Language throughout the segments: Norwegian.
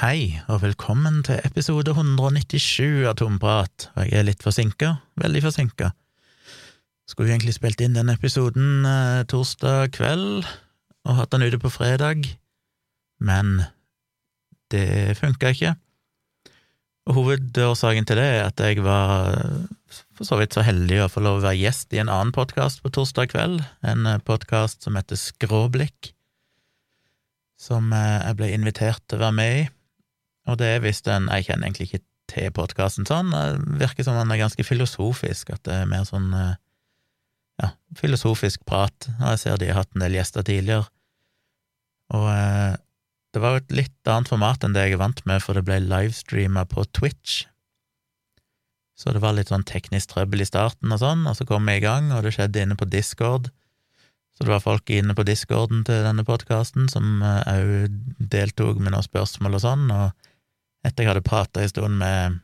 Hei, og velkommen til episode 197 av Tomprat. Jeg er litt forsinka, veldig forsinka. Skulle jo egentlig spilt inn den episoden eh, torsdag kveld og hatt den ute på fredag, men det funka ikke. Og hovedårsaken til det er at jeg var for så vidt så heldig å få lov å være gjest i en annen podkast på torsdag kveld, en podkast som heter Skråblikk, som eh, jeg ble invitert til å være med i. Og det er hvis en Jeg kjenner egentlig ikke til podkasten sånn, det virker som den er ganske filosofisk, at det er mer sånn eh, ja, filosofisk prat. Jeg ser de har hatt en del gjester tidligere. Og eh, det var et litt annet format enn det jeg er vant med, for det ble livestreama på Twitch. Så det var litt sånn teknisk trøbbel i starten og sånn, og så kom vi i gang, og det skjedde inne på Discord. Så det var folk inne på discorden til denne podkasten som òg eh, deltok med noen spørsmål og sånn, og etter jeg hadde prata en stund med,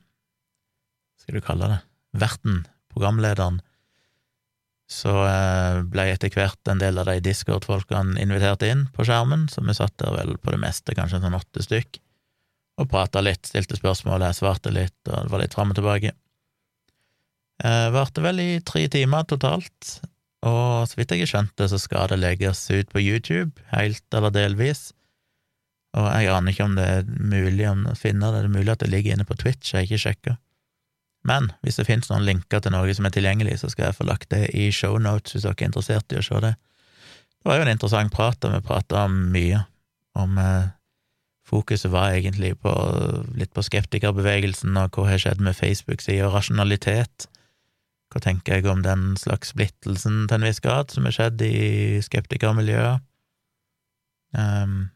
skal du kalle det, verten, programlederen, så eh, ble etter hvert en del av de Discord-folkene invitert inn på skjermen, så vi satt der vel på det meste, kanskje sånn åtte stykk, og prata litt, stilte spørsmål, jeg svarte litt, og det var litt fram og tilbake. Eh, varte vel i tre timer totalt, og så vidt jeg har skjønt så skal det legges ut på YouTube, helt eller delvis. Og jeg aner ikke om det er mulig å finne det, det er mulig at det ligger inne på Twitch, jeg har ikke sjekka. Men hvis det finnes noen linker til noe som er tilgjengelig, så skal jeg få lagt det i shownotes hvis dere er interessert i å se det. Det var jo en interessant prat, og vi prata mye. Om eh, fokuset var egentlig på litt på skeptikerbevegelsen, og hva har skjedd med Facebook-sida, og rasjonalitet. Hva tenker jeg om den slags splittelsen til en viss grad som har skjedd i skeptikermiljøet? Um,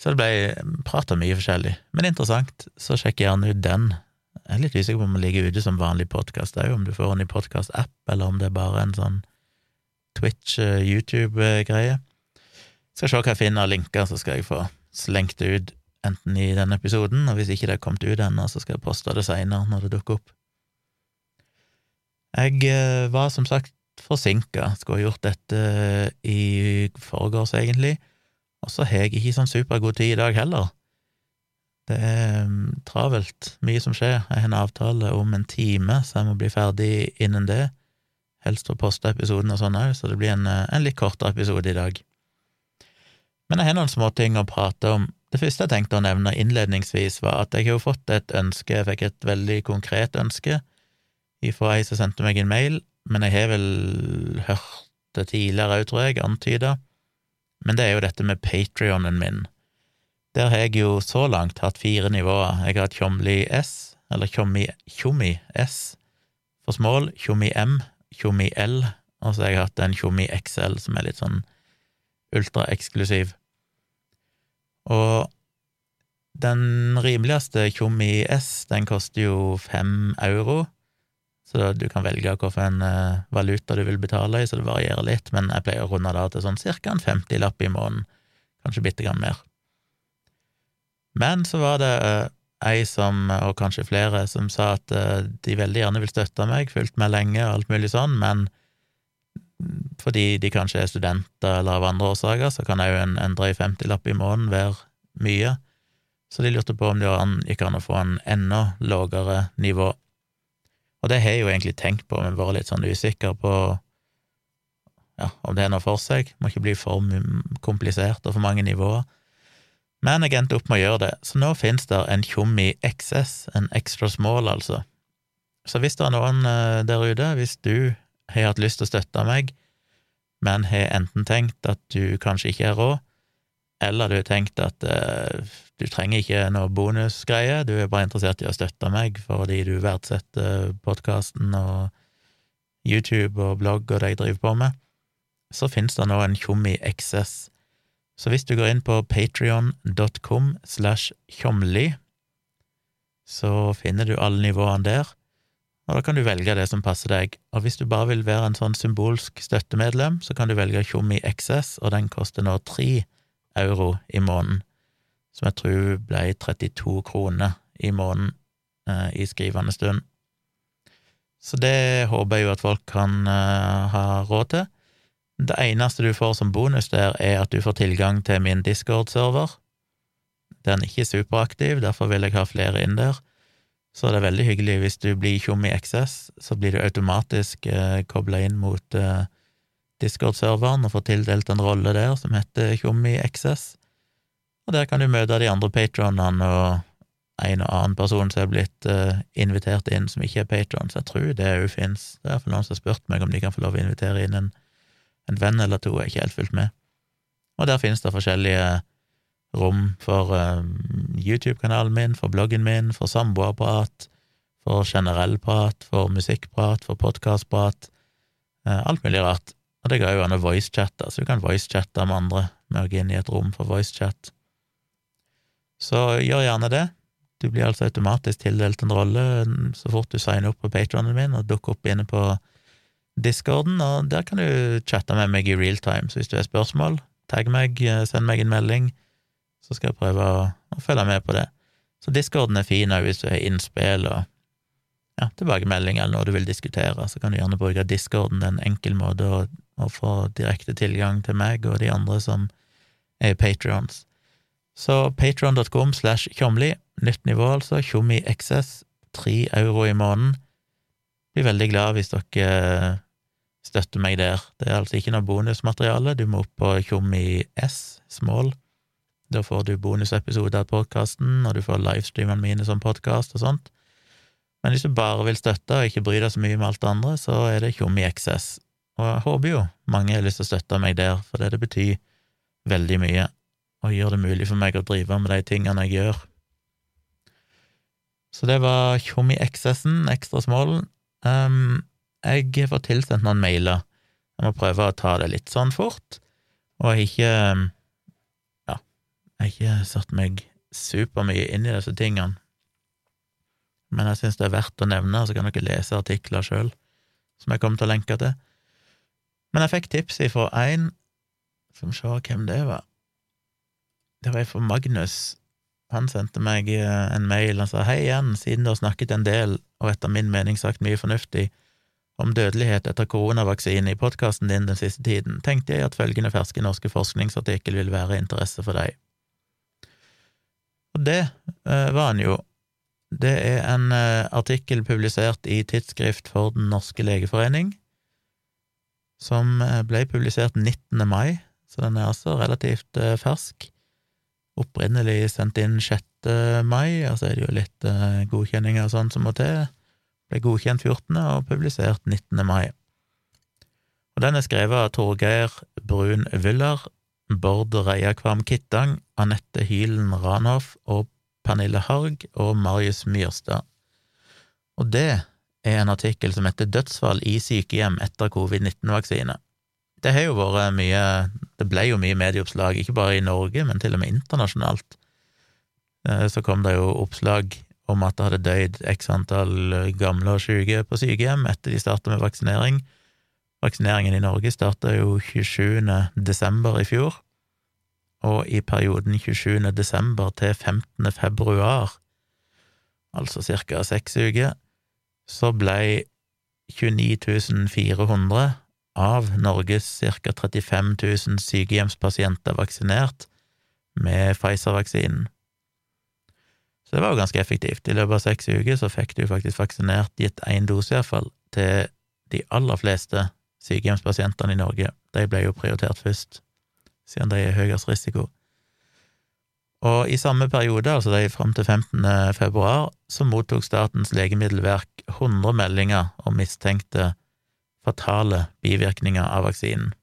så det ble prata mye forskjellig, men interessant, så sjekk gjerne ut den. Jeg er litt usikker på om den ligger ute som vanlig podkast òg, om du får den i podkast-app, eller om det er bare en sånn Twitch, eh. Skal se hva jeg finner av linker, så skal jeg få slengt det ut enten i denne episoden, og hvis ikke det er kommet ut ennå, så skal jeg poste det seinere når det dukker opp. Jeg eh, var som sagt forsinka, skulle ha gjort dette i forgårs, egentlig og så har jeg ikke sånn supergod tid i dag heller. Det er mm, travelt, mye som skjer. Jeg har en avtale om en time, så jeg må bli ferdig innen det. Helst å poste episoden og sånn òg, så det blir en, eh, en, litt kortere episode i dag. Men jeg har noen småting å prate om. Det første jeg tenkte å nevne innledningsvis, var at jeg har jo fått et ønske, jeg fikk et veldig konkret ønske ifra ei som sendte meg en mail, men jeg har vel hørt det tidligere òg, tror jeg, antyda men det er jo dette med patrionen min. Der har jeg jo så langt hatt fire nivåer. Jeg har hatt Tjomli S, eller Tjommi S for smål, Tjommi M, Tjommi L, og så har jeg hatt en Tjommi XL som er litt sånn ultraeksklusiv. Og den rimeligste Tjommi S, den koster jo fem euro, så du kan velge hvilken uh, valuta du vil betale i, så det varierer litt, men jeg pleier å runde det til sånn cirka en 50-lapp i måneden, kanskje bitte grann mer. Men så var det uh, ei som, og kanskje flere, som sa at uh, de veldig gjerne vil støtte meg, fulgt meg lenge og alt mulig sånn, men fordi de kanskje er studenter eller av andre årsaker, så kan òg en, en drøy lapp i måneden være mye, så de lurte på om det gikk an å få en enda lavere nivå og det har jeg jo egentlig tenkt på, men vært litt sånn usikker på ja, om det er noe for seg. Må ikke bli for komplisert og for mange nivåer. Men jeg endte opp med å gjøre det, så nå finnes det en Tjommi XS, en extra small, altså. Så hvis det er noen eh, der ute, hvis du har hatt lyst til å støtte meg, men har enten tenkt at du kanskje ikke har råd, eller du har tenkt at eh, du trenger ikke noe bonusgreie, du er bare interessert i å støtte meg fordi du verdsetter podkasten og YouTube og blogg og det jeg driver på med, så finnes det nå en Tjommi XS. Så hvis du går inn på patrion.com slash tjomli, så finner du alle nivåene der, og da kan du velge det som passer deg. Og hvis du bare vil være en sånn symbolsk støttemedlem, så kan du velge Tjommi XS, og den koster nå tre euro i måneden som jeg tror ble 32 kroner i måneden eh, i skrivende stund. Så det håper jeg jo at folk kan eh, ha råd til. Det eneste du får som bonus der, er at du får tilgang til min Discord-server, Den er ikke superaktiv, derfor vil jeg ha flere inn der. Så det er veldig hyggelig hvis du blir tjom i XS, så blir du automatisk eh, kobla inn mot eh, Discord-serveren og får tildelt en rolle der som heter Tjommi XS. Og der kan du møte de andre patronene og en og annen person som er blitt uh, invitert inn som ikke er patron, så jeg tror det òg fins. Det er iallfall noen som har spurt meg om de kan få lov å invitere inn en, en venn eller to, jeg er ikke helt fulgt med. Og der finnes det forskjellige rom for uh, YouTube-kanalen min, for bloggen min, for samboerprat, for generell prat, for musikkprat, for podkastprat, uh, alt mulig rart. Og det går jo an å voicechatte, så du kan voicechatte med andre med å gå inn i et rom for voicechat. Så gjør gjerne det. Du blir altså automatisk tildelt en rolle så fort du signer opp på patronen min og dukker opp inne på discorden, og der kan du chatte med meg i real time. Så hvis du har spørsmål, tagg meg, eh, send meg en melding, så skal jeg prøve å, å følge med på det. Så discorden er fin òg hvis du har innspill og ja, tilbakemelding eller noe du vil diskutere, så kan du gjerne bruke discorden. Det er en enkel måte å, å få direkte tilgang til meg og de andre som er patrions. Så patron.com slash tjomli, nytt nivå altså, tjommi XS, tre euro i måneden. Blir veldig glad hvis dere støtter meg der. Det er altså ikke noe bonusmateriale, du må opp på tjommi S, small. Da får du bonusepisoder av podkasten, og du får livestreamene mine som podkast og sånt. Men hvis du bare vil støtte og ikke bry deg så mye med alt det andre, så er det Tjommi XS. Og jeg håper jo mange har lyst til å støtte meg der, for det, det betyr veldig mye og gjør det mulig for meg å drive med de tingene jeg gjør. Så det var Tjommi XS-en, ekstra small. Um, jeg fått tilsendt noen mailer. Jeg må prøve å ta det litt sånn fort, og jeg ikke Ja, jeg har ikke satt meg supermye inn i disse tingene. Men jeg syns det er verdt å nevne, så kan dere lese artikler sjøl, som jeg kommer til å lenke til. Men jeg fikk tips ifra én, som se hvem det var. Det var fra Magnus. Han sendte meg eh, en mail og sa hei igjen, siden du har snakket en del, og etter min mening sagt mye fornuftig, om dødelighet etter koronavaksine i podkasten din den siste tiden, tenkte jeg at følgende ferske norske forskningsartikkel vil være interesse for deg. Og det uh, var han jo. Det er en uh, artikkel publisert i Tidsskrift for Den norske legeforening, som ble publisert 19. mai, så den er altså relativt uh, fersk opprinnelig sendt inn 6. mai, og så er det jo litt godkjenninger og sånn som må til. Ble godkjent 14. og publisert 19. mai. Og den er skrevet av Torgeir Brun Wyller, Bård Reiakvam Kittang, Anette Hylen Ranhoff og Pernille Harg og Marius Myrstad. Og det er en artikkel som heter Dødsfall i sykehjem etter covid-19-vaksine. Det har jo vært mye Det ble jo mye medieoppslag, ikke bare i Norge, men til og med internasjonalt. Eh, så kom det jo oppslag om at det hadde døyd x antall gamle og syke på sykehjem etter de starta med vaksinering. Vaksineringen i Norge starta jo 27. desember i fjor, og i perioden 27. desember til 15. februar, altså ca. seks uker, så ble 29 400 av Norges ca. 35 000 sykehjemspasienter vaksinert med Pfizer-vaksinen. Så det var jo ganske effektivt. I løpet av seks uker så fikk du faktisk vaksinert, gitt én dose iallfall, til de aller fleste sykehjemspasientene i Norge. De ble jo prioritert først, siden de er høyest risiko. Og i samme periode, altså de fram til 15. februar, så mottok Statens legemiddelverk 100 meldinger om mistenkte fatale bivirkninger av vaksinen.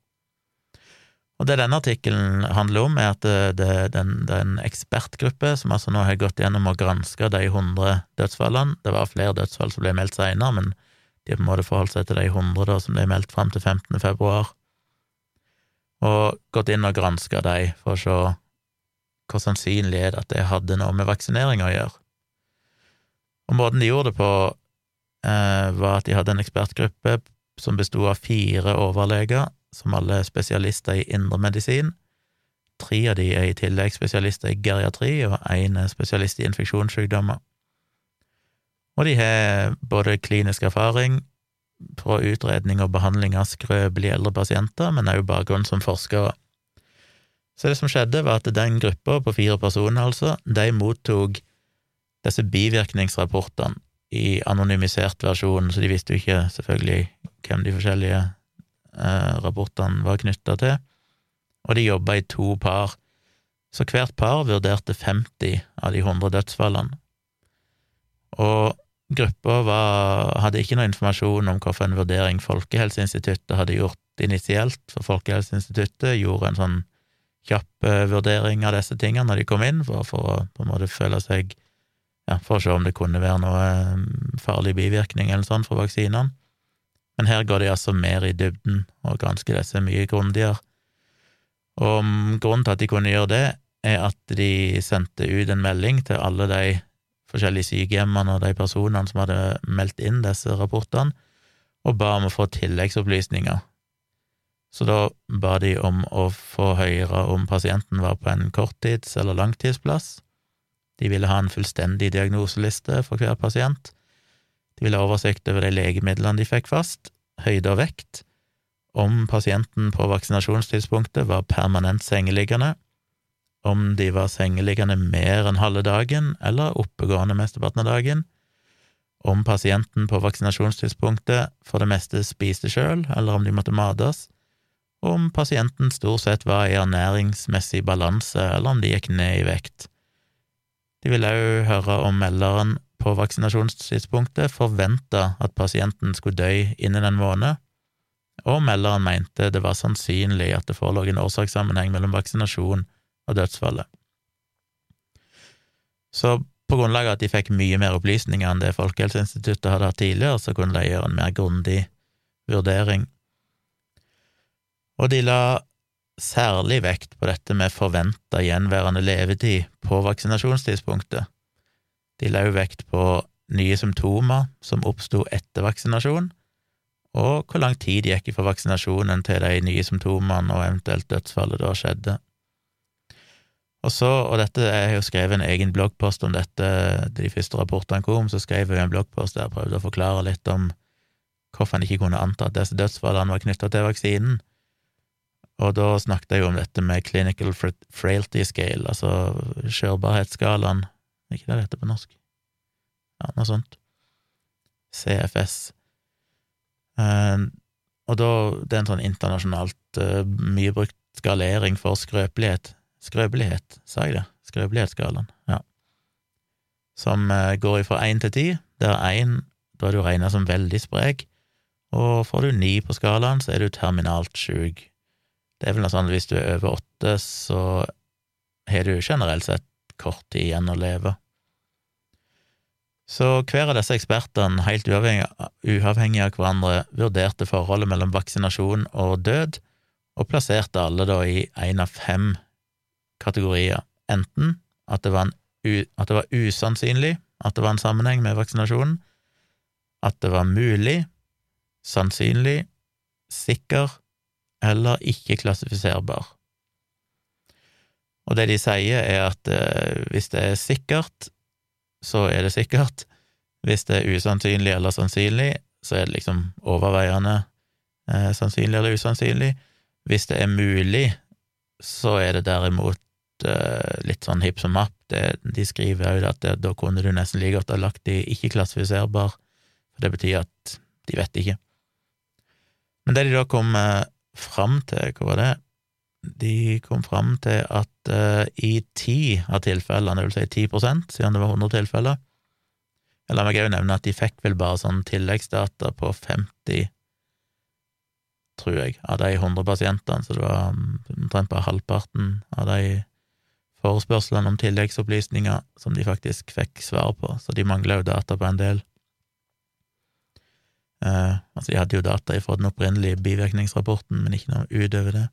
Og Det denne artikkelen handler om, er at det, er en ekspertgruppe som altså nå har gått gjennom og granska de 100 dødsfallene. Det var flere dødsfall som ble meldt senere, men de har på en måte forholdt seg til de 100 da, som ble meldt fram til 15. februar, og gått inn og granska de for å se hvor sannsynlig er det at det hadde noe med vaksinering å gjøre. Og måten de gjorde det på, eh, var at de hadde en ekspertgruppe som besto av fire overleger, som alle er spesialister i indremedisin. Tre av de er i tillegg spesialister i geriatri, og én er spesialist i infeksjonssykdommer. Og de har både klinisk erfaring fra utredning og behandling av skrøpelige eldre pasienter, men også bakgrunn som forskere. Så det som skjedde, var at den gruppa på fire personer, altså, de mottok disse bivirkningsrapportene i anonymisert versjon, så de visste jo ikke selvfølgelig hvem de forskjellige eh, rapportene var knytta til, og de jobba i to par, så hvert par vurderte 50 av de 100 dødsfallene. Og gruppa hadde ikke noe informasjon om hvilken vurdering Folkehelseinstituttet hadde gjort initielt, for Folkehelseinstituttet gjorde en sånn kjapp eh, vurdering av disse tingene når de kom inn, for, for å på en måte føle seg ja, For å se om det kunne være noe eh, farlig bivirkning eller sånn for vaksinene. Men her går de altså mer i dybden og gransker disse mye grundigere. Og grunnen til at de kunne gjøre det, er at de sendte ut en melding til alle de forskjellige sykehjemmene og de personene som hadde meldt inn disse rapportene, og ba om å få tilleggsopplysninger. Så da ba de om å få høre om pasienten var på en korttids- eller langtidsplass. De ville ha en fullstendig diagnoseliste for hver pasient. De ville ha oversikt over de legemidlene de fikk fast, høyde og vekt, om pasienten på vaksinasjonstidspunktet var permanent sengeliggende, om de var sengeliggende mer enn halve dagen eller oppegående mesteparten av dagen, om pasienten på vaksinasjonstidspunktet for det meste spiste sjøl, eller om de måtte mates, og om pasienten stort sett var i ernæringsmessig balanse, eller om de gikk ned i vekt. De ville òg høre om melderen på vaksinasjonstidspunktet forventa at pasienten skulle dø innen en måned, og melderen mente det var sannsynlig at det forelå en årsakssammenheng mellom vaksinasjon og dødsfallet. Så på grunnlag av at de fikk mye mer opplysninger enn det Folkehelseinstituttet hadde hatt tidligere, så kunne de gjøre en mer grundig vurdering. Og de la særlig vekt på dette med forventa gjenværende levetid på vaksinasjonstidspunktet. De la jo vekt på nye symptomer som oppsto etter vaksinasjon, og hvor lang tid gikk fra vaksinasjonen til de nye symptomene og eventuelt dødsfallet da skjedde. Og så, og dette jeg har jo skrevet en egen bloggpost om dette, de første rapportene kom, så skrev jeg en bloggpost der jeg prøvde å forklare litt om hvorfor en ikke kunne anta at disse dødsfallene var knytta til vaksinen. Og da snakket jeg jo om dette med clinical frailty scale, altså skjørbarhetsskalaen, ikke det det heter på norsk? Ja, noe sånt. CFS. Uh, og da, det er en sånn internasjonalt uh, mye brukt skalering for skrøpelighet. Skrøpelighet, sa jeg det? Skrøpelighetsskalaen, ja. Som uh, går fra én til ti, der én da du regna som veldig sprek, og får du ni på skalaen, så er du terminalt sjuk. Det er vel noe sånn at hvis du er over åtte, så har du generelt sett kort tid igjen å leve. Så hver av disse ekspertene, helt uavhengig av hverandre, vurderte forholdet mellom vaksinasjon og død, og plasserte alle da i én av fem kategorier. Enten at det, var at det var usannsynlig at det var en sammenheng med vaksinasjonen, at det var mulig, sannsynlig, sikker eller ikke klassifiserbar. Og det de sier, er at eh, hvis det er sikkert, så er det sikkert. Hvis det er usannsynlig eller sannsynlig, så er det liksom overveiende eh, sannsynlig eller usannsynlig. Hvis det er mulig, så er det derimot eh, litt sånn hipp som happ. de skriver jo at det, da kunne du nesten like godt ha lagt de ikke-klassifiserbar, for det betyr at de vet ikke. Men det de da kom eh, fram til, hva var det? de kom fram til at uh, i ti av tilfellene, det vil si ti prosent, siden det var 100 tilfeller La meg òg nevne at de fikk vel bare sånn tilleggsdata på 50, tror jeg, av de 100 pasientene, så det var mm, omtrent bare halvparten av de forespørslene om tilleggsopplysninger som de faktisk fikk svar på, så de mangla jo data på en del. Uh, altså, de hadde jo data fra den opprinnelige bivirkningsrapporten, men ikke noe utover det.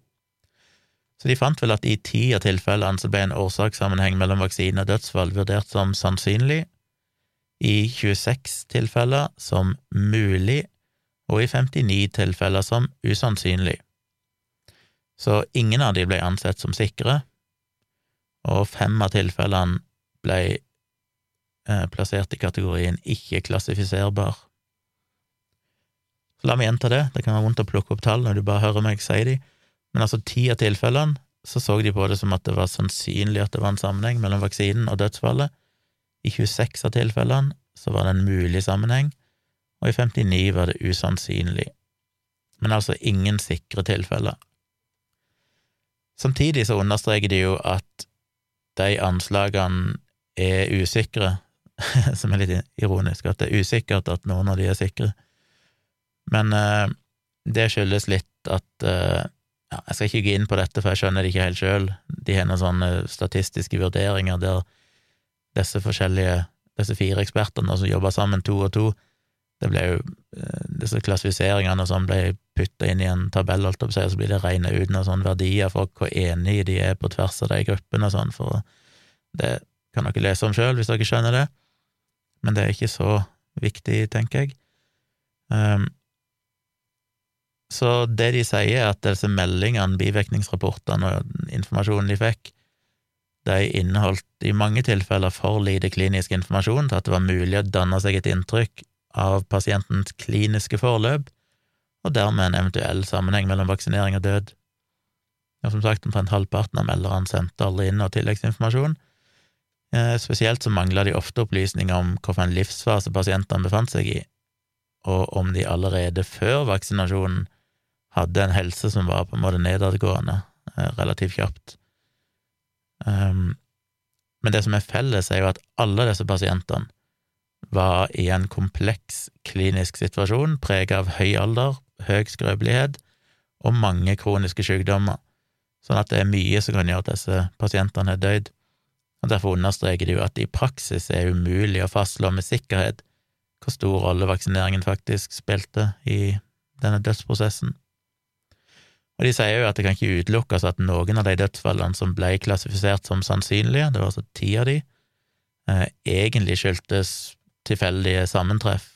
Så de fant vel at i ti av tilfellene så ble en årsakssammenheng mellom vaksine og dødsfall vurdert som sannsynlig, i 26 tilfeller som mulig, og i 59 tilfeller som usannsynlig. Så ingen av de ble ansett som sikre, og fem av tilfellene ble eh, plassert i kategorien ikke klassifiserbar. La meg gjenta det, det kan være vondt å plukke opp tall når du bare hører meg si de. Men altså ti av tilfellene så så de på det som at det var sannsynlig at det var en sammenheng mellom vaksinen og dødsfallet. I 26 av tilfellene så var det en mulig sammenheng, og i 59 var det usannsynlig. Men altså ingen sikre tilfeller. Samtidig så understreker de jo at de anslagene er usikre, som er litt ironisk, at det er usikkert at noen av de er sikre. Men eh, det skyldes litt at eh, ja, Jeg skal ikke gå inn på dette, for jeg skjønner det ikke helt sjøl. De har noen sånne statistiske vurderinger der disse forskjellige, disse fire ekspertene som jobber sammen to og to, det ble jo eh, Disse klassifiseringene og sånn ble putta inn i en tabell, holdt jeg og så blir det regna ut noen sånne verdier for hvor enige de er på tvers av de gruppene og sånn, for det kan dere lese om sjøl hvis dere skjønner det, men det er ikke så viktig, tenker jeg. Um, så det de sier, er at disse meldingene, bivirkningsrapportene og informasjonen de fikk, de inneholdt i mange tilfeller for lite klinisk informasjon til at det var mulig å danne seg et inntrykk av pasientens kliniske forløp, og dermed en eventuell sammenheng mellom vaksinering og død. Og som sagt, omtrent halvparten av melderne sendte aldri inn noe tilleggsinformasjon. Eh, spesielt så mangla de ofte opplysninger om hvilken livsfase pasientene befant seg i, og om de allerede før vaksinasjonen hadde en helse som var på en måte nedadgående eh, relativt kjapt. Um, men det som er felles, er jo at alle disse pasientene var i en kompleks klinisk situasjon preget av høy alder, høy skrøpelighet og mange kroniske sykdommer, sånn at det er mye som kan gjøre at disse pasientene er døyd. Og Derfor understreker de jo at det i praksis er umulig å fastslå med sikkerhet hvor stor rolle vaksineringen faktisk spilte i denne dødsprosessen. Og de sier jo at det kan ikke utelukkes at noen av de dødsfallene som ble klassifisert som sannsynlige, det var altså ti av de, eh, egentlig skyldtes tilfeldige sammentreff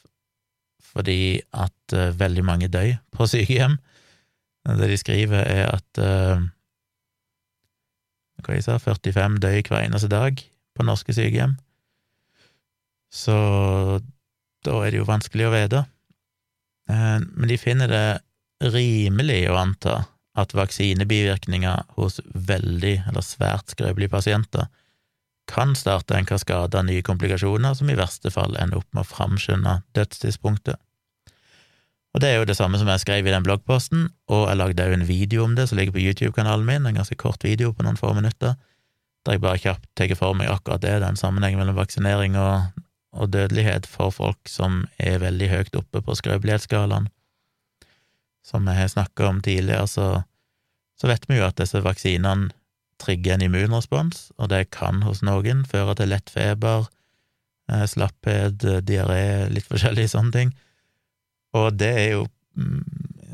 fordi at uh, veldig mange døy på sykehjem. Det de skriver, er at uh, hva sa, 45 døy hver eneste dag på norske sykehjem. Så da er det jo vanskelig å vite. Uh, men de finner det rimelig å anta at vaksinebivirkninger hos veldig eller svært skrøpelige pasienter kan starte en kaskade av nye komplikasjoner som i verste fall ender opp med å framskynde dødstidspunktet. Og det er jo det samme som jeg skrev i den bloggposten, og jeg lagde òg en video om det som ligger på YouTube-kanalen min, en ganske kort video på noen få minutter, der jeg bare kjapt tar for meg akkurat det, den sammenhengen mellom vaksinering og, og dødelighet for folk som er veldig høyt oppe på skrøpelighetsskalaen som jeg har snakka om tidligere, så, så, vet vi jo at disse vaksinene trigger en immunrespons, og det kan hos noen føre til lett feber, eh, slapphet, diaré, litt forskjellige sånne ting. Og det er jo mm,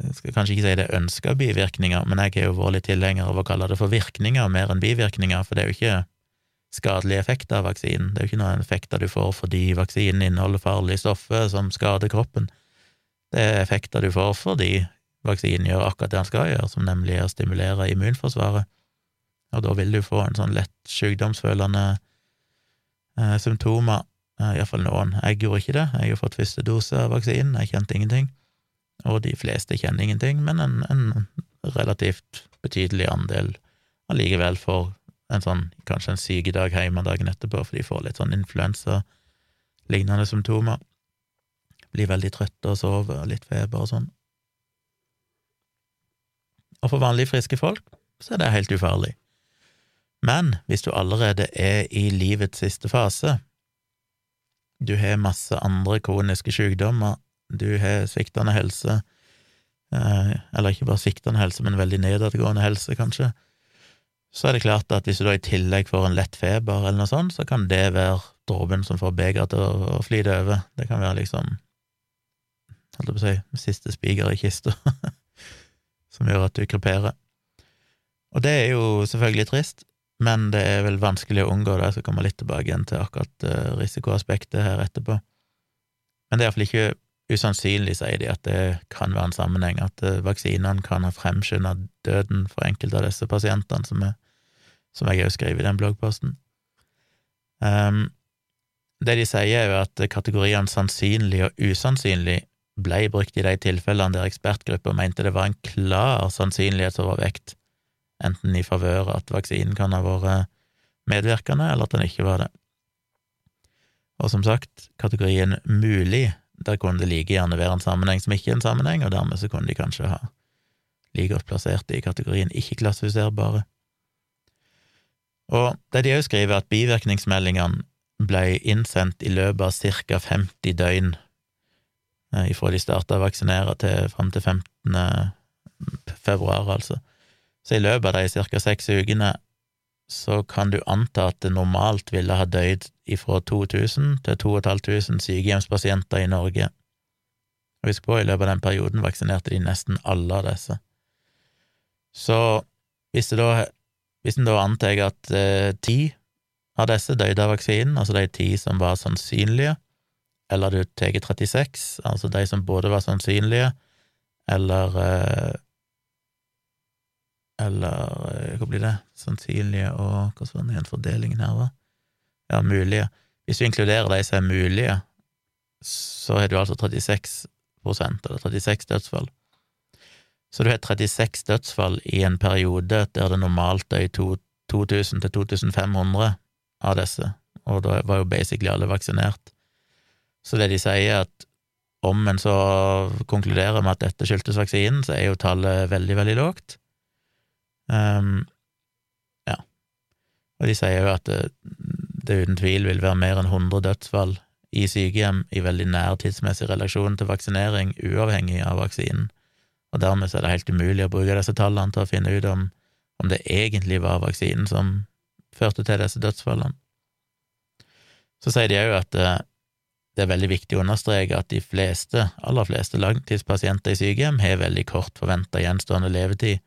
Jeg skal kanskje ikke si det er ønska bivirkninger, men jeg er jo vårlig litt tilhenger av å kalle det for virkninger mer enn bivirkninger, for det er jo ikke skadelige effekter av vaksinen. Det er jo ikke noen effekter du får fordi vaksinen inneholder farlige stoffer som skader kroppen. Det er effekter du får fordi vaksinen gjør akkurat det den skal gjøre, som nemlig er å stimulere immunforsvaret, og da vil du få en sånn lett sykdomsfølende eh, symptomer, eh, iallfall noen. Jeg gjorde ikke det, jeg har fått første dose av vaksinen, jeg kjente ingenting, og de fleste kjenner ingenting, men en, en relativt betydelig andel allikevel får en sånn, kanskje en sykedag hjemme dagen etterpå, for de får litt sånn influensa-lignende symptomer. Blir veldig trøtte og sover, litt feber og sånn. Og for vanlige, friske folk så er det helt ufarlig. Men hvis du allerede er i livets siste fase, du har masse andre kroniske sykdommer, du har sviktende helse, eh, eller ikke bare sviktende helse, men veldig nedadgående helse, kanskje, så er det klart at hvis du da i tillegg får en lett feber eller noe sånt, så kan det være dråpen som får begeret til å, flyte over. Det kan være liksom, holdt jeg på å si, siste spiker i kista. som gjør at du kreperer. Og det er jo selvfølgelig trist, men det er vel vanskelig å unngå det. Jeg skal komme litt tilbake igjen til akkurat uh, risikoaspektet her etterpå. Men det er iallfall ikke usannsynlig, sier de, at det kan være en sammenheng, at uh, vaksinene kan ha fremskynda døden for enkelte av disse pasientene, som, er, som jeg òg skriver i den bloggposten. Um, det de sier, er jo at kategoriene sannsynlig og usannsynlig ble brukt i de tilfellene der ekspertgrupper mente det var en klar sannsynlighetsovervekt enten i favør at vaksinen kan ha vært medvirkende, eller at den ikke var det. Og som sagt, kategorien mulig, der kunne det like gjerne være en sammenheng som ikke er en sammenheng, og dermed så kunne de kanskje ha like godt plassert det i kategorien ikke-klassifiserbare. Og det de òg skriver, at bivirkningsmeldingene ble innsendt i løpet av ca. 50 døgn eh, ifra de starta å vaksinere til fram til 15. februar, altså. Så i løpet av de ca. seks ukene så kan du anta at det normalt ville ha døyd ifra 2000 til 2500 sykehjemspasienter i Norge. Og husk på, i løpet av den perioden vaksinerte de nesten alle av disse. Så hvis, det da, hvis en da antar at eh, ti av disse døde av vaksinen, altså de ti som var sannsynlige, eller du tar 36, altså de som både var sannsynlige, eller eh, eller eh, hva blir det, sannsynlige og hva var igjen fordelingen her, var? Ja, mulige. Hvis du inkluderer de som er mulige, så har du altså 36% eller 36 dødsfall. Så du har 36 dødsfall i en periode der det normalt er 2000 til 2500 av disse, og da var jo basically alle vaksinert. Så det de sier, er at om en så konkluderer med at dette skyldtes vaksinen, så er jo tallet veldig, veldig lågt. Um, ja. Og de sier jo at det, det, uten tvil vil være mer enn 100 dødsfall i sykehjem i veldig nær tidsmessig relasjon til vaksinering, uavhengig av vaksinen, og dermed er det helt umulig å bruke disse tallene til å finne ut om, om det egentlig var vaksinen som førte til disse dødsfallene. Så sier de òg at eh, det er veldig viktig å understreke at de fleste, aller fleste langtidspasienter i sykehjem har veldig kort forventa gjenstående levetid,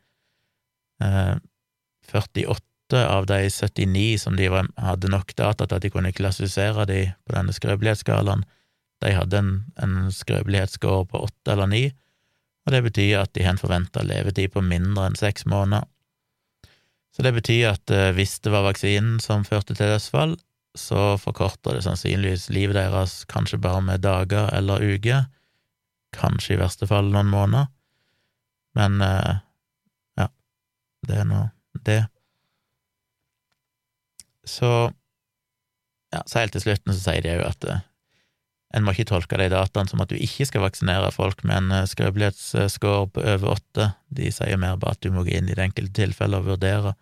48 eh, av de 79 som de hadde nok data til at de kunne klassifisere de på denne skrøpelighetsskalaen, de hadde en, en skrøpelighetsscore på 8 eller 9, og det betyr at de har en forventa levetid på mindre enn seks måneder. Så det betyr at eh, hvis det var vaksinen som førte til dødsfall, så forkorter det sannsynligvis livet deres kanskje bare med dager eller uker, kanskje i verste fall noen måneder, men eh, det er nå det. Så ja, så helt til slutten så sier de jo at uh, en må ikke tolke de dataene som at du ikke skal vaksinere folk med en uh, skrøpelighetsscore på over åtte. De sier mer bare at du må gå inn i det enkelte tilfellet og vurdere,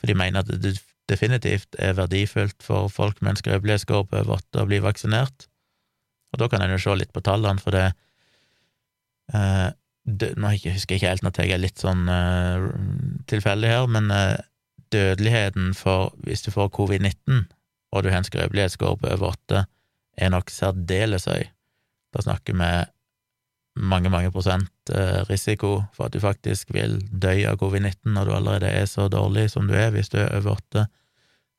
for de mener at det definitivt er verdifullt for folk med en skrøpelighetsscore på over åtte å bli vaksinert. Og da kan en jo se litt på tallene, for det nå husker jeg ikke helt, nå tar jeg litt sånn uh, tilfeldig her, men uh, dødeligheten for hvis du får covid-19 og du har en skrøpelighetsskår på over åtte, er nok særdeles høy. Da snakker vi mange, mange prosent uh, risiko for at du faktisk vil dø av covid-19 når du allerede er så dårlig som du er hvis du er over åtte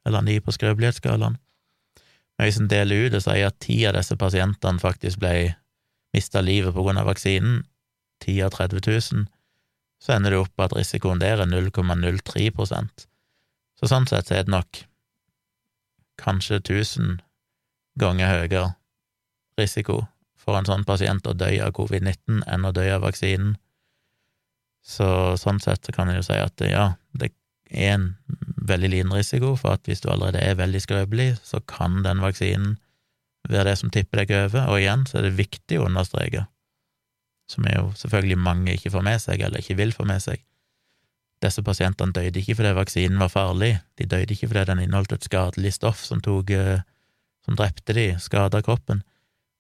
eller ni på skrøpelighetsskalaen. Men hvis en deler ut og sier at ti av disse pasientene faktisk ble mista livet på grunn av vaksinen, 10 av 30 000, så ender det opp på at risikoen der er 0,03% Så sånn sett er det nok kanskje 1000 ganger høyere risiko for en sånn pasient å dø av covid-19 enn å dø av vaksinen. Så sånn sett kan en jo si at ja, det er en veldig liten risiko for at hvis du allerede er veldig skrøpelig, så kan den vaksinen være det som tipper deg over, og igjen så er det viktig å understreke som er jo selvfølgelig mange ikke får med seg, eller ikke vil få med seg. Disse pasientene døde ikke fordi vaksinen var farlig, de døde ikke fordi den inneholdt et skadelig stoff som, tok, eh, som drepte de, skada kroppen.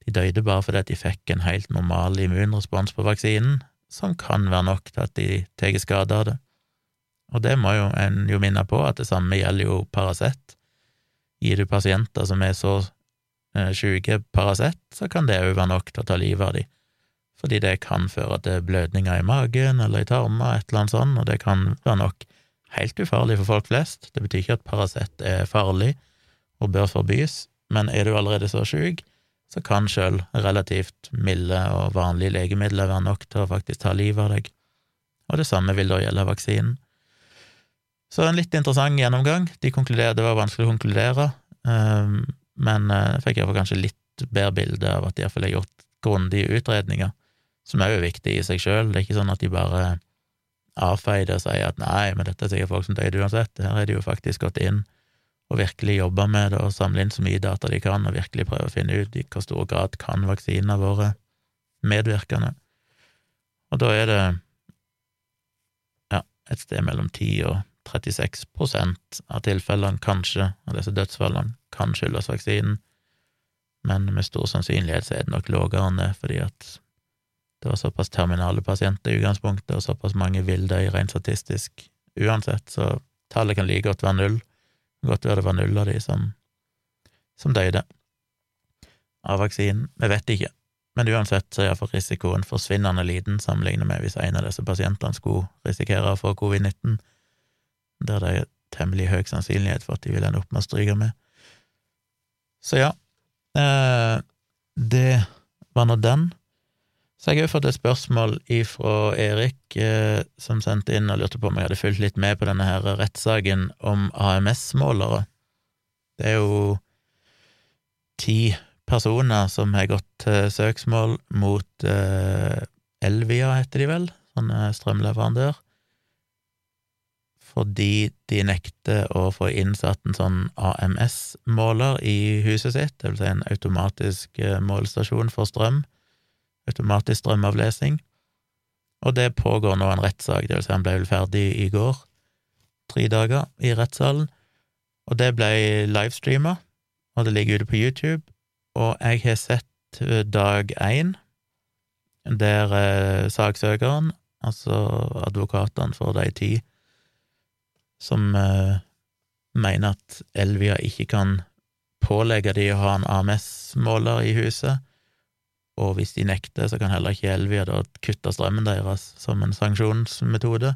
De døde bare fordi de fikk en helt normal immunrespons på vaksinen, som kan være nok til at de tar skade av det. Og det må jo en jo minne på, at det samme gjelder jo Paracet. Gir du pasienter som er så eh, sjuke Paracet, så kan det òg være nok til å ta livet av dem fordi det kan føre til blødninger i magen eller i tarmer, et eller annet sånt, og det kan være nok helt ufarlig for folk flest. Det betyr ikke at Paracet er farlig og bør forbys, men er du allerede så sjuk, så kan sjøl relativt milde og vanlige legemidler være nok til å faktisk ta livet av deg, og det samme vil da gjelde vaksinen. Så en litt interessant gjennomgang. De det var vanskelig å konkludere, ehm, men jeg eh, fikk iallfall kanskje litt bedre bilde av at de iallfall har gjort grundige utredninger som òg er viktig i seg sjøl. Det er ikke sånn at de bare avfeier det og sier at nei, men dette er sikkert folk som døde uansett. Her er de jo faktisk gått inn og virkelig jobba med det og samla inn så mye data de kan, og virkelig prøve å finne ut i hvor stor grad kan vaksinene våre medvirkende. Og da er det ja, et sted mellom 10 og 36% av tilfellene, kanskje, av disse dødsfallene, kan skyldes vaksinen, men med stor sannsynlighet så er det nok lavere enn det, fordi at det var såpass terminale pasienter i utgangspunktet, og såpass mange vil dø rent statistisk uansett, så tallet kan like godt være null. Godt være det var null av de som, som døde av vaksinen. Vi vet ikke, men uansett så er iallfall risikoen forsvinnende liten sammenlignet med hvis en av disse pasientene skulle risikere å få covid-19, der det er temmelig høy sannsynlighet for at de vil ende opp med å stryke med. Så ja, eh, det var nå den. Så jeg har jo fått et spørsmål ifra Erik, eh, som sendte inn og lurte på om jeg hadde fulgt litt med på denne her rettssaken om AMS-målere. Det er jo ti personer som har gått til søksmål mot eh, Elvia, heter de vel, sånn strømleverandør, fordi de nekter å få innsatt en sånn AMS-måler i huset sitt, det vil si en automatisk eh, målestasjon for strøm automatisk strømavlesing, og det pågår nå en rettssak, det vil si han ble vel ferdig i går, tre dager i rettssalen, og det ble livestreama, og det ligger ute på YouTube, og jeg har sett eh, dag én, der eh, saksøkeren, altså advokatene for de ti, som eh, mener at Elvia ikke kan pålegge de å ha en AMS-måler i huset, og hvis de nekter, så kan heller ikke Elvia da kutte strømmen deres som en sanksjonsmetode.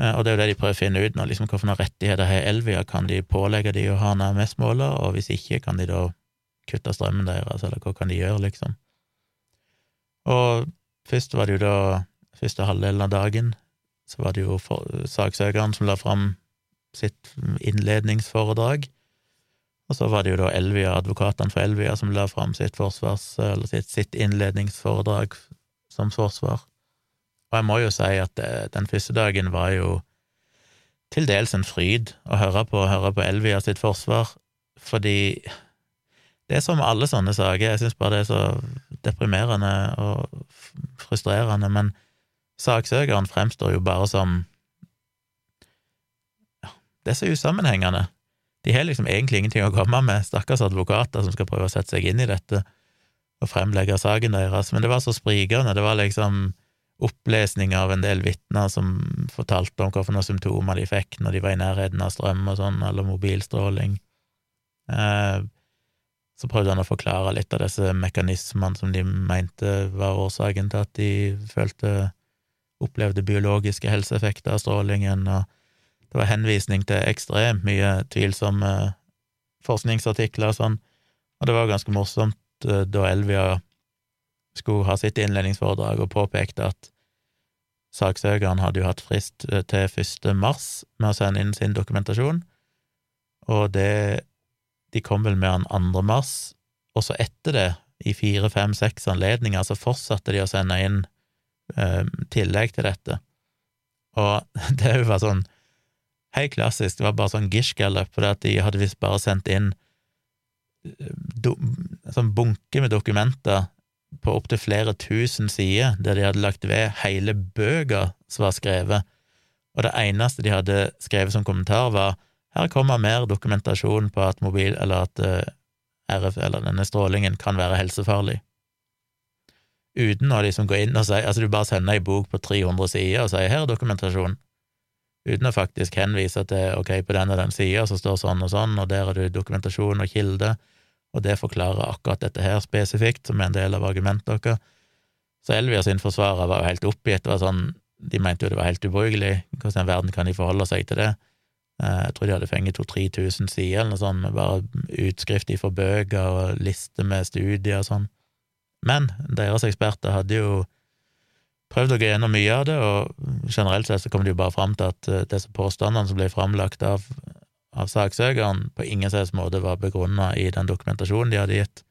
Eh, og det er jo det de prøver å finne ut nå, liksom hvilke rettigheter har Elvia, kan de pålegge de å ha en AMS-måler, og hvis ikke, kan de da kutte strømmen deres, eller hva kan de gjøre, liksom? Og først var det jo da, første halvdelen av dagen, så var det jo saksøkeren som la fram sitt innledningsforedrag, og så var det jo da Elvia, advokatene for Elvia, som la fram sitt forsvars, sitt, sitt, innledningsforedrag som forsvar. Og jeg må jo si at det, eh, den første dagen var jo til dels en fryd å høre på, høre på Elvia sitt forsvar, fordi det er som alle sånne saker, jeg syns bare det er så deprimerende og frustrerende, men saksøkeren fremstår jo bare som ja, Det er så usammenhengende. De har liksom egentlig ingenting å komme med, stakkars advokater som skal prøve å sette seg inn i dette og fremlegge saken deres, men det var så sprikende, det var liksom opplesning av en del vitner som fortalte om hvilke symptomer de fikk når de var i nærheten av strøm og sånn, eller mobilstråling. Eh, så prøvde han å forklare litt av disse mekanismene som de mente var årsaken til at de følte opplevde biologiske helseeffekter av strålingen, og det var henvisning til ekstremt mye tvilsomme forskningsartikler og sånn, og det var ganske morsomt eh, da Elvia skulle ha sitt innledningsforedrag og påpekte at saksøkeren hadde jo hatt frist eh, til 1. mars med å sende inn sin dokumentasjon, og det De kom vel med den 2. mars, og så etter det, i fire, fem, seks anledninger, så fortsatte de å sende inn eh, tillegg til dette. Og det bare sånn Helt klassisk, det var bare sånn gish-gallup, fordi at de hadde visst bare sendt inn eh, sånn bunke med dokumenter på opptil flere tusen sider, der de hadde lagt ved hele bøker som var skrevet, og det eneste de hadde skrevet som kommentar, var her kommer mer dokumentasjon på at mobil, eller at eh, RF, eller denne strålingen, kan være helsefarlig. Uten å liksom gå inn og si Altså, du bare sender ei bok på 300 sider og sier her er dokumentasjon uten å faktisk henvise til ok, på den og den sida så står sånn og sånn, og der har du dokumentasjon og kilde, og det forklarer akkurat dette her spesifikt, som er en del av argumentet deres. Så Elvia sin forsvarer var jo helt oppgitt, var sånn, de mente jo det var helt ubrukelig, hvordan i verden kan de forholde seg til det? Eh, jeg tror de hadde fengt 2000-3000 sider eller noe sånt, med bare utskrift fra bøker og liste med studier og sånn. Men deres eksperter hadde jo prøvd å gå gjennom mye av det, og generelt sett så kom det jo bare fram til at eh, disse påstandene som ble framlagt av, av saksøkeren, på ingen slags måte var begrunna i den dokumentasjonen de hadde gitt.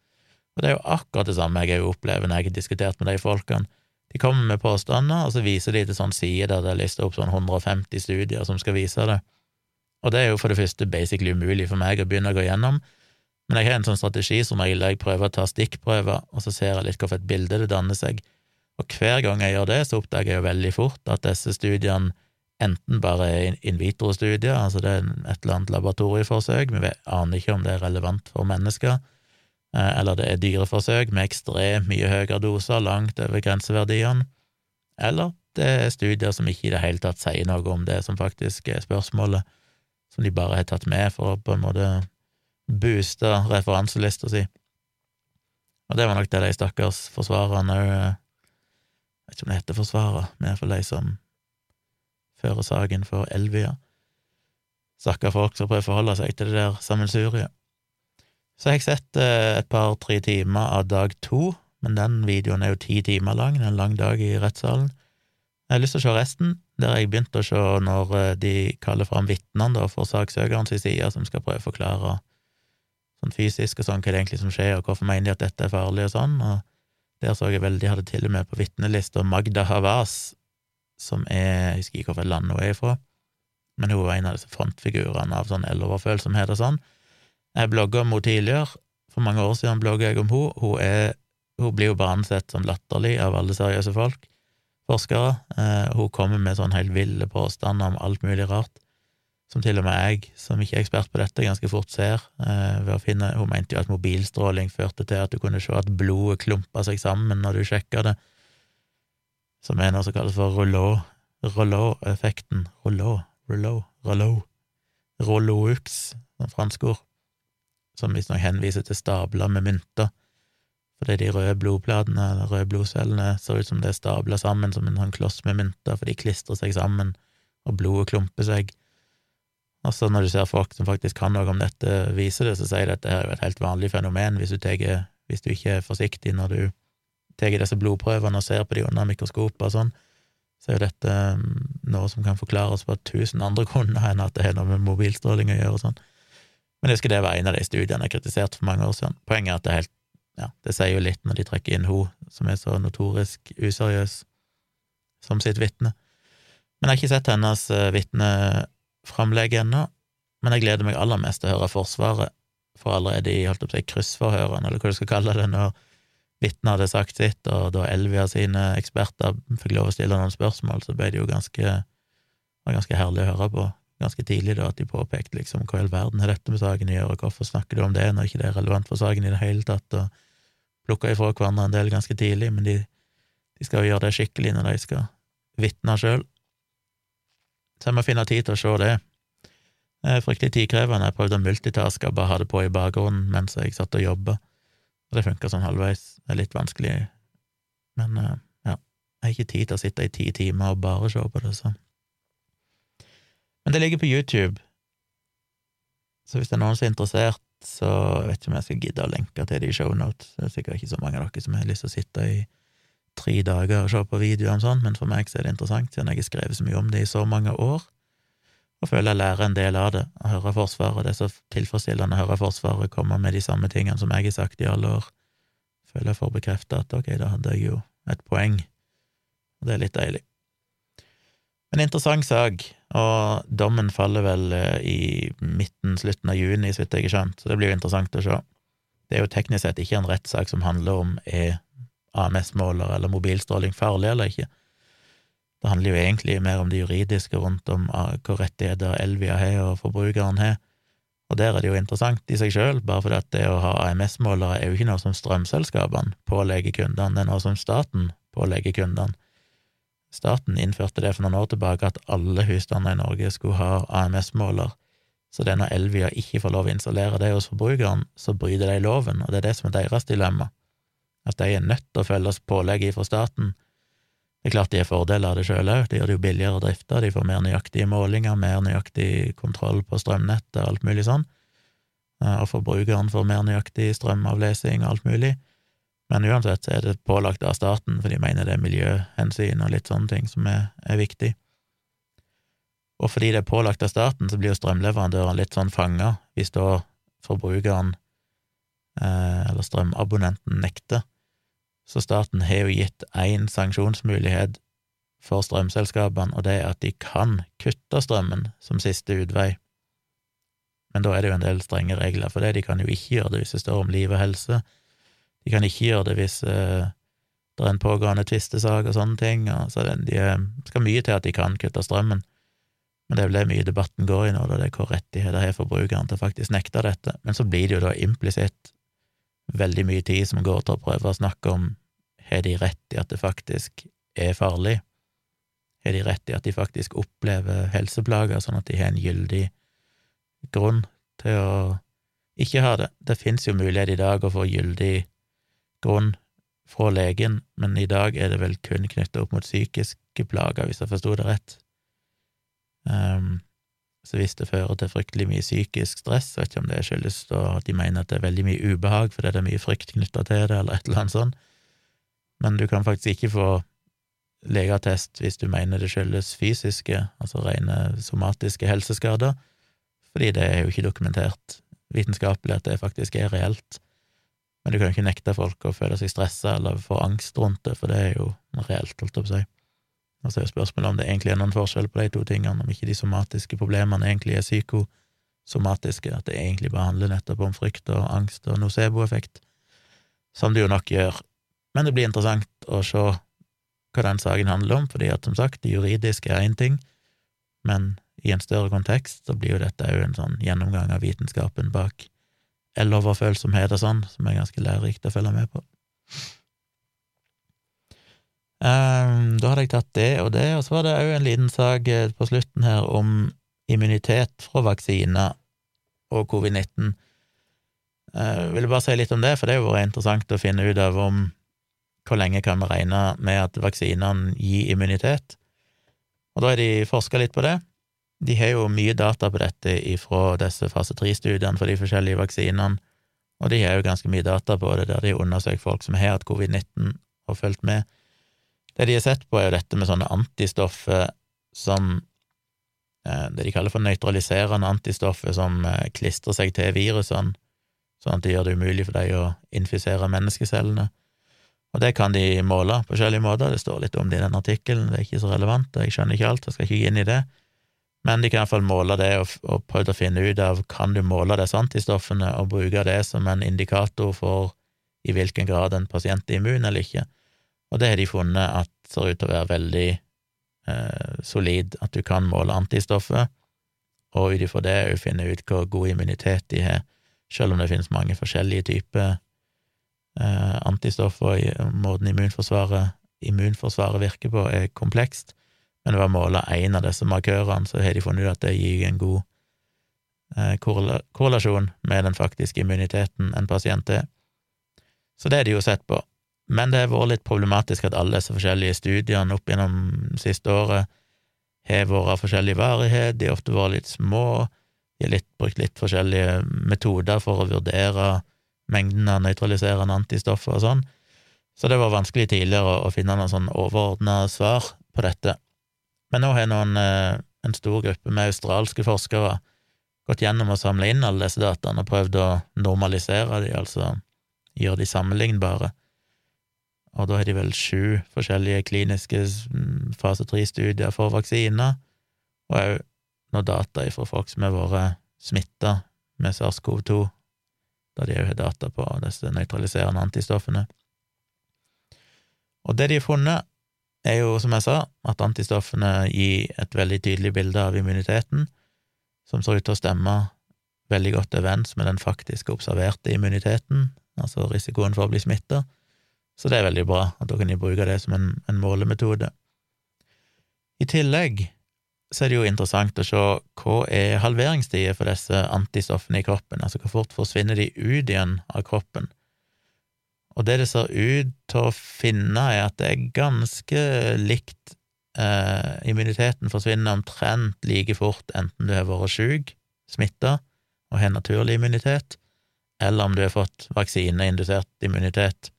Og det er jo akkurat det samme jeg opplever når jeg har diskutert med de folkene. De kommer med påstander, og så viser de til sånn side der det er lista opp sånn 150 studier som skal vise det. Og det er jo for det første basically umulig for meg å begynne å gå gjennom, men jeg har en sånn strategi som regel jeg prøver å ta stikkprøver, og så ser jeg litt hvorfor et bilde det danner seg. Og hver gang jeg gjør det, så oppdager jeg jo veldig fort at disse studiene enten bare er in vitro-studier, altså det er et eller annet laboratorieforsøk, vi aner ikke om det er relevant for mennesker, eh, eller det er dyreforsøk med ekstremt mye høyere doser, langt over grenseverdiene, eller det er studier som ikke i det hele tatt sier noe om det som faktisk er spørsmålet, som de bare har tatt med for å på en måte booste referanselista si. Og det var nok det de stakkars forsvarerne òg eh, vet ikke om det heter forsvarer, men iallfall de som fører saken for Elvia. Stakkar folk som prøver å forholde seg til det der sammensuriet. Så jeg har sett eh, et par-tre timer av dag to, men den videoen er jo ti timer lang, det er en lang dag i rettssalen. Jeg har lyst til å se resten, der jeg begynte å se når eh, de kaller fram vitnene for saksøkerens side, som skal prøve å forklare sånn fysisk og sånn hva det egentlig som skjer, og hvorfor mener de at dette er farlig og sånn, og der så jeg vel de hadde til og med på vitnelista Magda Havas, som er Jeg husker ikke hvilket land hun er ifra, men hun var en av disse frontfigurene av sånn eldreoverfølsomhet og sånn. Jeg blogga om henne tidligere, for mange år siden blogga jeg om henne. Hun, er, hun blir jo bare ansett som latterlig av alle seriøse folk, forskere. Eh, hun kommer med sånn helt ville påstander om alt mulig rart, som til og med jeg, som ikke er ekspert på dette, ganske fort ser. Eh, ved å finne, Hun mente jo at mobilstråling førte til at du kunne se at blodet klumpa seg sammen når du sjekka det som er noe som kalles for rouleau, rouleau-effekten, rouleau, rouleau, rouleau, rouleaux, som fransk ord, som visstnok henviser til stabler med mynter, fordi de røde blodplatene, eller røde blodcellene, ser ut som det er stabla sammen som en sånn kloss med mynter, for de klistrer seg sammen, og blodet klumper seg. Og så når du ser folk som faktisk kan noe om dette, viser det, så sier de at det er jo et helt vanlig fenomen hvis du, teger, hvis du ikke er forsiktig når du tar disse blodprøvene og ser på de under mikroskopet og sånn, så er jo dette mm, noe som kan forklares på tusen andre grunner enn at det har noe med mobilstråling å gjøre og sånn. Men jeg husker det var en av de studiene jeg kritiserte for mange år siden. Poenget er at det er helt ja, det sier jo litt når de trekker inn hun som er så notorisk useriøs, som sitt vitne. Men jeg har ikke sett hennes uh, vitneframlegg ennå, men jeg gleder meg aller mest til å høre Forsvaret, for allerede i holdt opp til kryssforhørene, eller hva du skal kalle det, når vitnet hadde sagt sitt, og da Elvia sine eksperter fikk lov å stille noen spørsmål, så ble det jo ganske, var ganske herlig å høre på ganske tidlig, da, at de påpekte liksom hva i all verden har dette med saken å gjøre, og hvorfor snakker du om det når ikke det er relevant for saken i det hele tatt, og plukka ifra hverandre en del ganske tidlig, men de, de skal jo gjøre det skikkelig når de skal vitne sjøl. Så jeg må finne tid til å se det. Det er fryktelig tidkrevende. Jeg prøvde å multitaske og bare ha det på i bakgrunnen mens jeg satt og jobba. Og det funka sånn halvveis. Det er litt vanskelig, men uh, ja, jeg har ikke tid til å sitte i ti timer og bare se på det, så. Men det ligger på YouTube, så hvis det er noen som er interessert, så jeg vet ikke om jeg skal gidde å lenke til det i shownotes. Det er sikkert ikke så mange av dere som har lyst til å sitte i tre dager å se på videoer og sånn, men for meg så er det interessant, siden jeg har skrevet så mye om det i så mange år og føler jeg lærer en del av det, å høre Forsvaret. Det er så tilfredsstillende å høre Forsvaret komme med de samme tingene som jeg har sagt i alle år. Føler jeg får bekrefta at ok, da hadde jeg jo et poeng, og det er litt deilig. En interessant sak, og dommen faller vel eh, i midten, slutten av juni, så vidt jeg har skjønt, så det blir jo interessant å se. Det er jo teknisk sett ikke en rettssak som handler om er AMS-måler eller mobilstråling farlig eller ikke. Det handler jo egentlig mer om det juridiske rundt om hvor rettigheter Elvia har og forbrukeren har, og der er det jo interessant i seg sjøl, bare fordi at det å ha AMS-målere er jo ikke noe som strømselskapene pålegger kundene, det er noe som staten pålegger kundene. Staten innførte det for noen år tilbake at alle husstander i Norge skulle ha AMS-måler, så det når Elvia ikke får lov å installere det hos forbrukeren, så bryter de loven, og det er det som er deres dilemma, at de er nødt til å følge pålegget fra staten det er klart de har fordeler av det sjøl òg, det gjør det jo billigere å drifte, de får mer nøyaktige målinger, mer nøyaktig kontroll på strømnettet og alt mulig sånn, eh, og forbrukeren får mer nøyaktig strømavlesing og alt mulig, men uansett så er det pålagt av staten, for de mener det er miljøhensyn og litt sånne ting som er, er viktig. Og fordi det er pålagt av staten, så blir jo strømleverandøren litt sånn fanga hvis da forbrukeren, eh, eller strømabonnenten, nekter Så staten har jo gitt én sanksjonsmulighet for strømselskapene, og det er at de kan kutte strømmen som siste utvei. Men da er det jo en del strenge regler for det. De kan jo ikke gjøre det hvis det står om liv og helse. De kan ikke gjøre det hvis eh, det er en pågående tvistesak og sånne ting. Og så det, de eh, skal mye til at de kan kutte strømmen. Men det er vel det mye debatten går i nå, da det er hvor rettigheter har forbrukeren til faktisk nekte dette. Men så blir det jo da implisitt veldig mye tid som går til å prøve å snakke om har de rett i at det faktisk er farlig? Har de rett i at de faktisk opplever helseplager, sånn at de har en gyldig grunn til å ikke ha det? Det finnes jo mulighet i dag å få gyldig grunn fra legen, men i dag er det vel kun knyttet opp mot psykiske plager, hvis jeg forsto det rett. Um, så hvis det fører til fryktelig mye psykisk stress, vet ikke om det skyldes at de mener at det er veldig mye ubehag fordi det er mye frykt knytta til det, eller et eller annet sånt, men du kan faktisk ikke få legeattest hvis du mener det skyldes fysiske, altså rene somatiske helseskader, fordi det er jo ikke dokumentert vitenskapelig at det faktisk er reelt. Men du kan jo ikke nekte folk å føle seg stressa eller få angst rundt det, for det er jo reelt, holdt jeg på å si. Og så er jo spørsmålet om det egentlig er noen forskjell på de to tingene, om ikke de somatiske problemene egentlig er psykosomatiske, at det egentlig bare handler nettopp om frykt og angst og nocebo-effekt, som det jo nok gjør. Men det blir interessant å se hva den saken handler om, fordi at som sagt, det juridiske er én ting, men i en større kontekst så blir jo dette òg en sånn gjennomgang av vitenskapen bak eloverfølsomhet og sånn, som er ganske lærerikt å følge med på. Um, da hadde jeg tatt det og det, og så var det òg en liten sak eh, på slutten her om immunitet fra vaksiner og covid-19. Jeg uh, ville bare si litt om det, for det har vært interessant å finne ut av om hvor lenge kan vi regne med at vaksinene gir immunitet. Og da har de forska litt på det. De har jo mye data på dette ifra disse fase tre-studiene for de forskjellige vaksinene, og de har jo ganske mye data på det der de har undersøkt folk som har hatt covid-19 og fulgt med. Det de har sett på, er jo dette med sånne antistoffer som eh, Det de kaller for nøytraliserende antistoffer som eh, klistrer seg til virusene, sånn at det gjør det umulig for dem å infisere menneskecellene. Og det kan de måle på forskjellige måter, det står litt om det i den artikkelen, det er ikke så relevant, jeg skjønner ikke alt, jeg skal ikke gå inn i det, men de kan iallfall måle det og, og prøve å finne ut av kan du måle disse antistoffene og bruke det som en indikator for i hvilken grad en pasient er immun eller ikke. Og det har de funnet at ser ut til å være veldig eh, solid, at du kan måle antistoffer, og ut ifra det òg finne ut hvor god immunitet de har, selv om det finnes mange forskjellige typer eh, antistoffer, og måten immunforsvaret, immunforsvaret virker på, er komplekst, men ved å måle én av disse markørene, så har de funnet ut at det gir en god eh, korrelasjon med den faktiske immuniteten en pasient er. Så det er de jo sett på. Men det har vært litt problematisk at alle disse forskjellige studiene opp gjennom siste året har vært av forskjellig varighet, de har ofte vært litt små, de har litt, brukt litt forskjellige metoder for å vurdere mengden av nøytraliserende antistoffer og sånn, så det var vanskelig tidligere å finne noen sånn overordna svar på dette. Men nå har noen, eh, en stor gruppe med australske forskere gått gjennom og samla inn alle disse dataene og prøvd å normalisere de, altså gjøre de sammenlignbare. Og da har de vel sju forskjellige kliniske mm, fase tre-studier for vaksiner, og òg noe data fra folk som har vært smitta med SARS-CoV-2, da de òg har data på disse nøytraliserende antistoffene. Og det de har funnet, er jo, som jeg sa, at antistoffene gir et veldig tydelig bilde av immuniteten, som ser ut til å stemme veldig godt overens med den faktiske observerte immuniteten, altså risikoen for å bli smitta. Så det er veldig bra, at da kan bruke det som en, en målemetode. I tillegg så er det jo interessant å se hva er halveringstida for disse antistoffene i kroppen, altså hvor fort forsvinner de ut igjen av kroppen. Og det det ser ut til å finne, er at det er ganske likt eh, Immuniteten forsvinner omtrent like fort enten du har vært syk, smitta, og har naturlig immunitet, eller om du har fått vaksineindusert immunitet.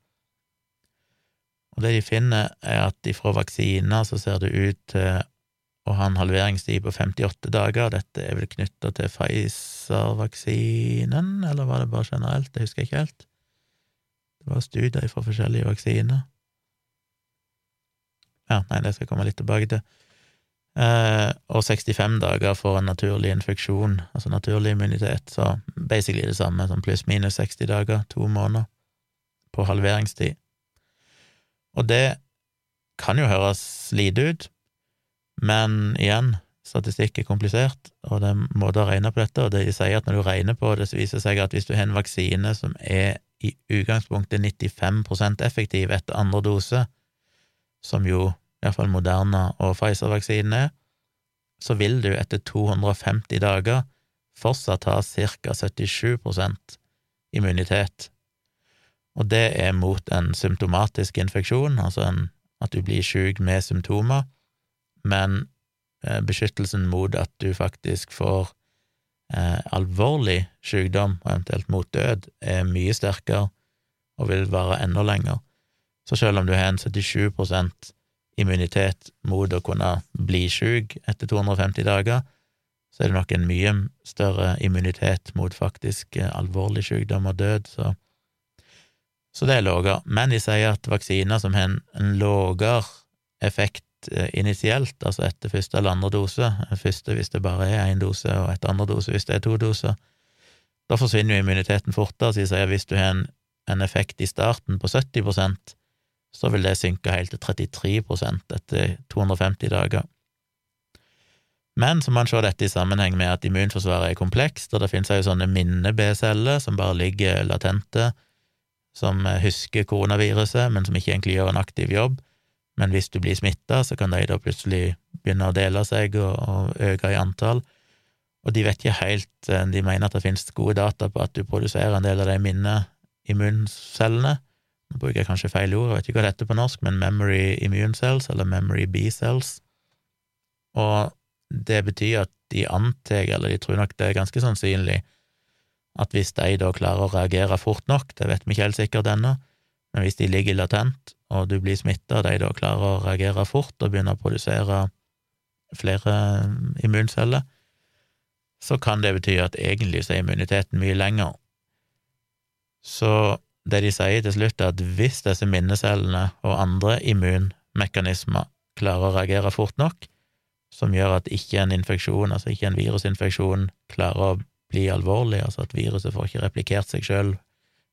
Og det de finner, er at ifra vaksiner så ser det ut til å ha en halveringstid på 58 dager. Dette er vel knytta til Pfizer-vaksinen, eller var det bare generelt? Det husker jeg ikke helt. Det var studier fra forskjellige vaksiner. Ja, nei, det skal jeg komme litt tilbake til. Eh, og 65 dager for en naturlig infeksjon, altså naturlig immunitet, så basically det samme som pluss-minus 60 dager, to måneder, på halveringstid. Og det kan jo høres lite ut, men igjen, statistikk er komplisert, og det er måter å regne på dette, og det de sier at når du regner på det, så viser det seg at hvis du har en vaksine som er i utgangspunktet 95% effektiv etter andre dose, som jo iallfall Moderna og Pfizer-vaksinen er, så vil du etter 250 dager fortsatt ha ca. 77% immunitet, og det er mot en symptomatisk infeksjon, altså en, at du blir syk med symptomer, men eh, beskyttelsen mot at du faktisk får eh, alvorlig sykdom, eventuelt mot død, er mye sterkere og vil vare enda lenger. Så selv om du har en 77 immunitet mot å kunne bli syk etter 250 dager, så er det nok en mye større immunitet mot faktisk eh, alvorlig sykdom og død, så, så det er lavere. Men de sier at vaksiner som har en, en lavere effekt initielt, altså etter første eller andre dose, første hvis det bare er én dose, og etter andre dose hvis det er to doser, da forsvinner jo immuniteten fortere, sier at hvis du har en, en effekt i starten på 70% så vil det synke helt til 33% etter 250 dager. Men så må man se dette i sammenheng med at immunforsvaret er komplekst, og det finnes jo sånne minne-B-celler som bare ligger latente, som husker koronaviruset, men som ikke egentlig gjør en aktiv jobb. Men hvis du blir smitta, så kan de da plutselig begynne å dele seg og, og øke i antall. Og de vet ikke helt eh, De mener at det finnes gode data på at du produserer en del av de minne-immuncellene, nå bruker jeg kanskje feil ord, jeg vet ikke hva det heter på norsk, men memory immune cells, eller memory B-cells. Og det betyr at de antar, eller de tror nok det er ganske sannsynlig, at hvis de da klarer å reagere fort nok, det vet vi ikke helt sikkert ennå, men hvis de ligger latent, og du blir smitta, og de da klarer å reagere fort og begynner å produsere flere immunceller, så kan det bety at egentlig så er immuniteten mye lenger. Så det de sier til slutt, er at hvis disse minnecellene og andre immunmekanismer klarer å reagere fort nok, som gjør at ikke en infeksjon, altså ikke en virusinfeksjon, klarer å bli alvorlig, altså at viruset får ikke replikert seg sjøl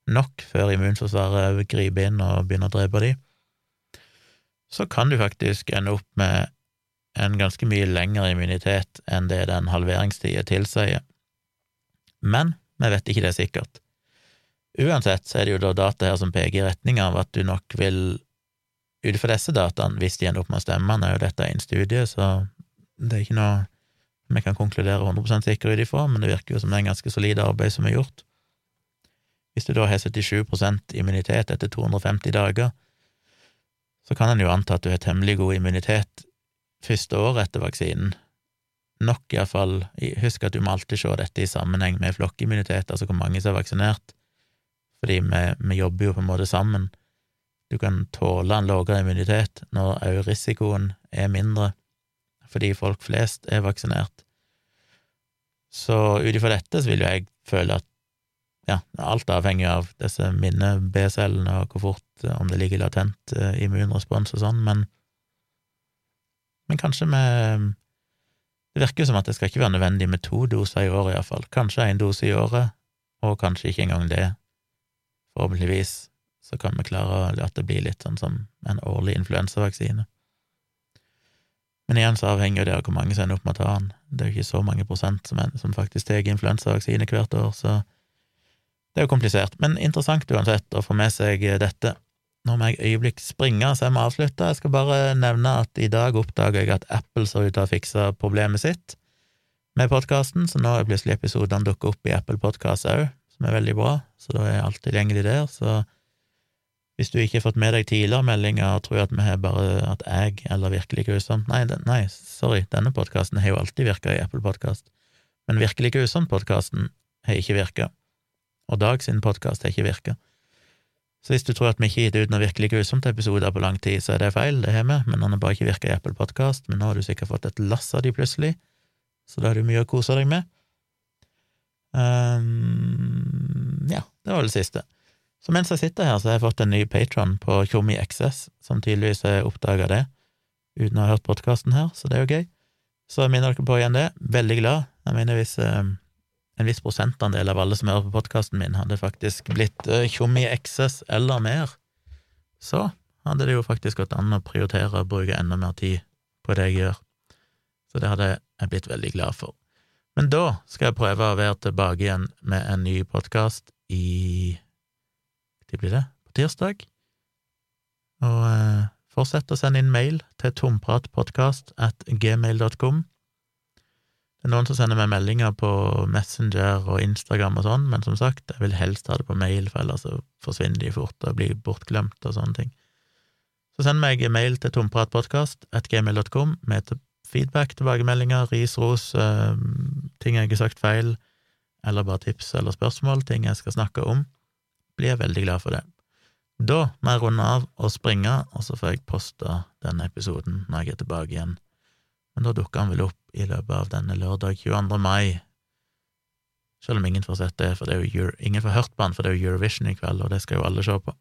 nok før immunforsvaret griper inn og begynner å drepe dem, så kan du faktisk ende opp med en ganske mye lengre immunitet enn det den halveringstida tilsier. Men vi vet ikke det sikkert. Uansett så er det jo da data her som peker i retning av at du nok vil, ut fra disse dataene, hvis de ender opp med å stemme, nå er jo dette en studie, så det er ikke noe vi kan konkludere 100 sikre ut ifra, men det virker jo som det er en ganske solid arbeid som er gjort. Hvis du da har 77% immunitet etter 250 dager, så kan en jo anta at du har temmelig god immunitet første året etter vaksinen. Nok, iallfall. Husk at du må alltid se dette i sammenheng med flokkimmunitet, altså hvor mange som er vaksinert fordi vi, vi, jobber jo på en måte sammen. Du kan tåle en lavere immunitet når òg risikoen er mindre, fordi folk flest er vaksinert. Så ut ifra dette så vil jo jeg føle at ja, alt avhengig av disse minne-B-cellene og hvor fort, om det ligger latent uh, immunrespons og sånn, men, men kanskje med Det virker som at det skal ikke være nødvendig med to doser i året, iallfall. Kanskje én dose i året, og kanskje ikke engang det Forhåpentligvis så kan vi klare at det blir litt sånn som en årlig influensavaksine. Men igjen så avhenger det av hvor mange som ender opp med å ta den. Det er jo ikke så mange prosent som, en, som faktisk tar influensavaksine hvert år, så det er jo komplisert. Men interessant uansett å få med seg dette. Nå må jeg øyeblikk springe, så jeg må avslutte. Jeg skal bare nevne at i dag oppdaga jeg at Apple så ut til å ha fiksa problemet sitt med podkasten, så nå er plutselig episodene dukket opp i Apple Podkast òg, som er veldig bra, så da er jeg alltid tilgjengelig der. Så hvis du ikke har fått med deg tidligere meldinger og tror at vi har bare at jeg eller Virkelig grusomt Nei, den, nei sorry, denne podkasten har jo alltid virka i Apple Podkast, men Virkelig grusomt-podkasten har ikke virka, og Dag sin podkast har ikke virka. Så hvis du tror at vi ikke har gitt ut noen virkelig grusomt episoder på lang tid, så er det feil, det har vi, men han har bare ikke virka i Apple Podkast, men nå har du sikkert fått et lass av de plutselig, så da har du mye å kose deg med. Um, ja, det var det siste. Så mens jeg sitter her, så har jeg fått en ny patron på Tjommi XS, som tydeligvis har oppdaga det, uten å ha hørt podkasten her, så det er jo gøy. Så jeg minner dere på igjen det. Veldig glad. Jeg mener hvis eh, en viss prosentandel av alle som hører på podkasten min, hadde faktisk blitt eh, Tjommi XS eller mer, så hadde det jo faktisk gått an å prioritere å bruke enda mer tid på det jeg gjør. Så det hadde jeg blitt veldig glad for. Men da skal jeg prøve å være tilbake igjen med en ny podkast i Når blir det? På tirsdag? Og eh, fortsett å sende inn mail til tompratpodkast at gmail.com. Noen som sender meg meldinger på Messenger og Instagram og sånn, men som sagt, jeg vil helst ha det på mail, for ellers så forsvinner de fort og blir bortglemt og sånne ting. Så send meg mail til tompratpodkast at gmail.com med feedback, tilbakemeldinger, ris, ros, eh, ting jeg har sagt feil, eller bare tips eller spørsmål, ting jeg skal snakke om, blir jeg veldig glad for det. Da må jeg runde av og springe, og så får jeg posta denne episoden når jeg er tilbake igjen. Men da dukker han vel opp i løpet av denne lørdag 22. mai, selv om ingen får sett det, for det er jo ingen får hørt på han, for det er jo Eurovision i kveld, og det skal jo alle se på.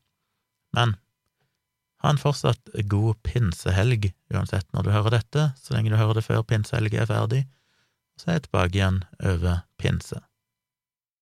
Men ha en fortsatt god pinsehelg, uansett når du hører dette, så lenge du hører det før pinsehelg er ferdig, så er jeg tilbake igjen over pinse.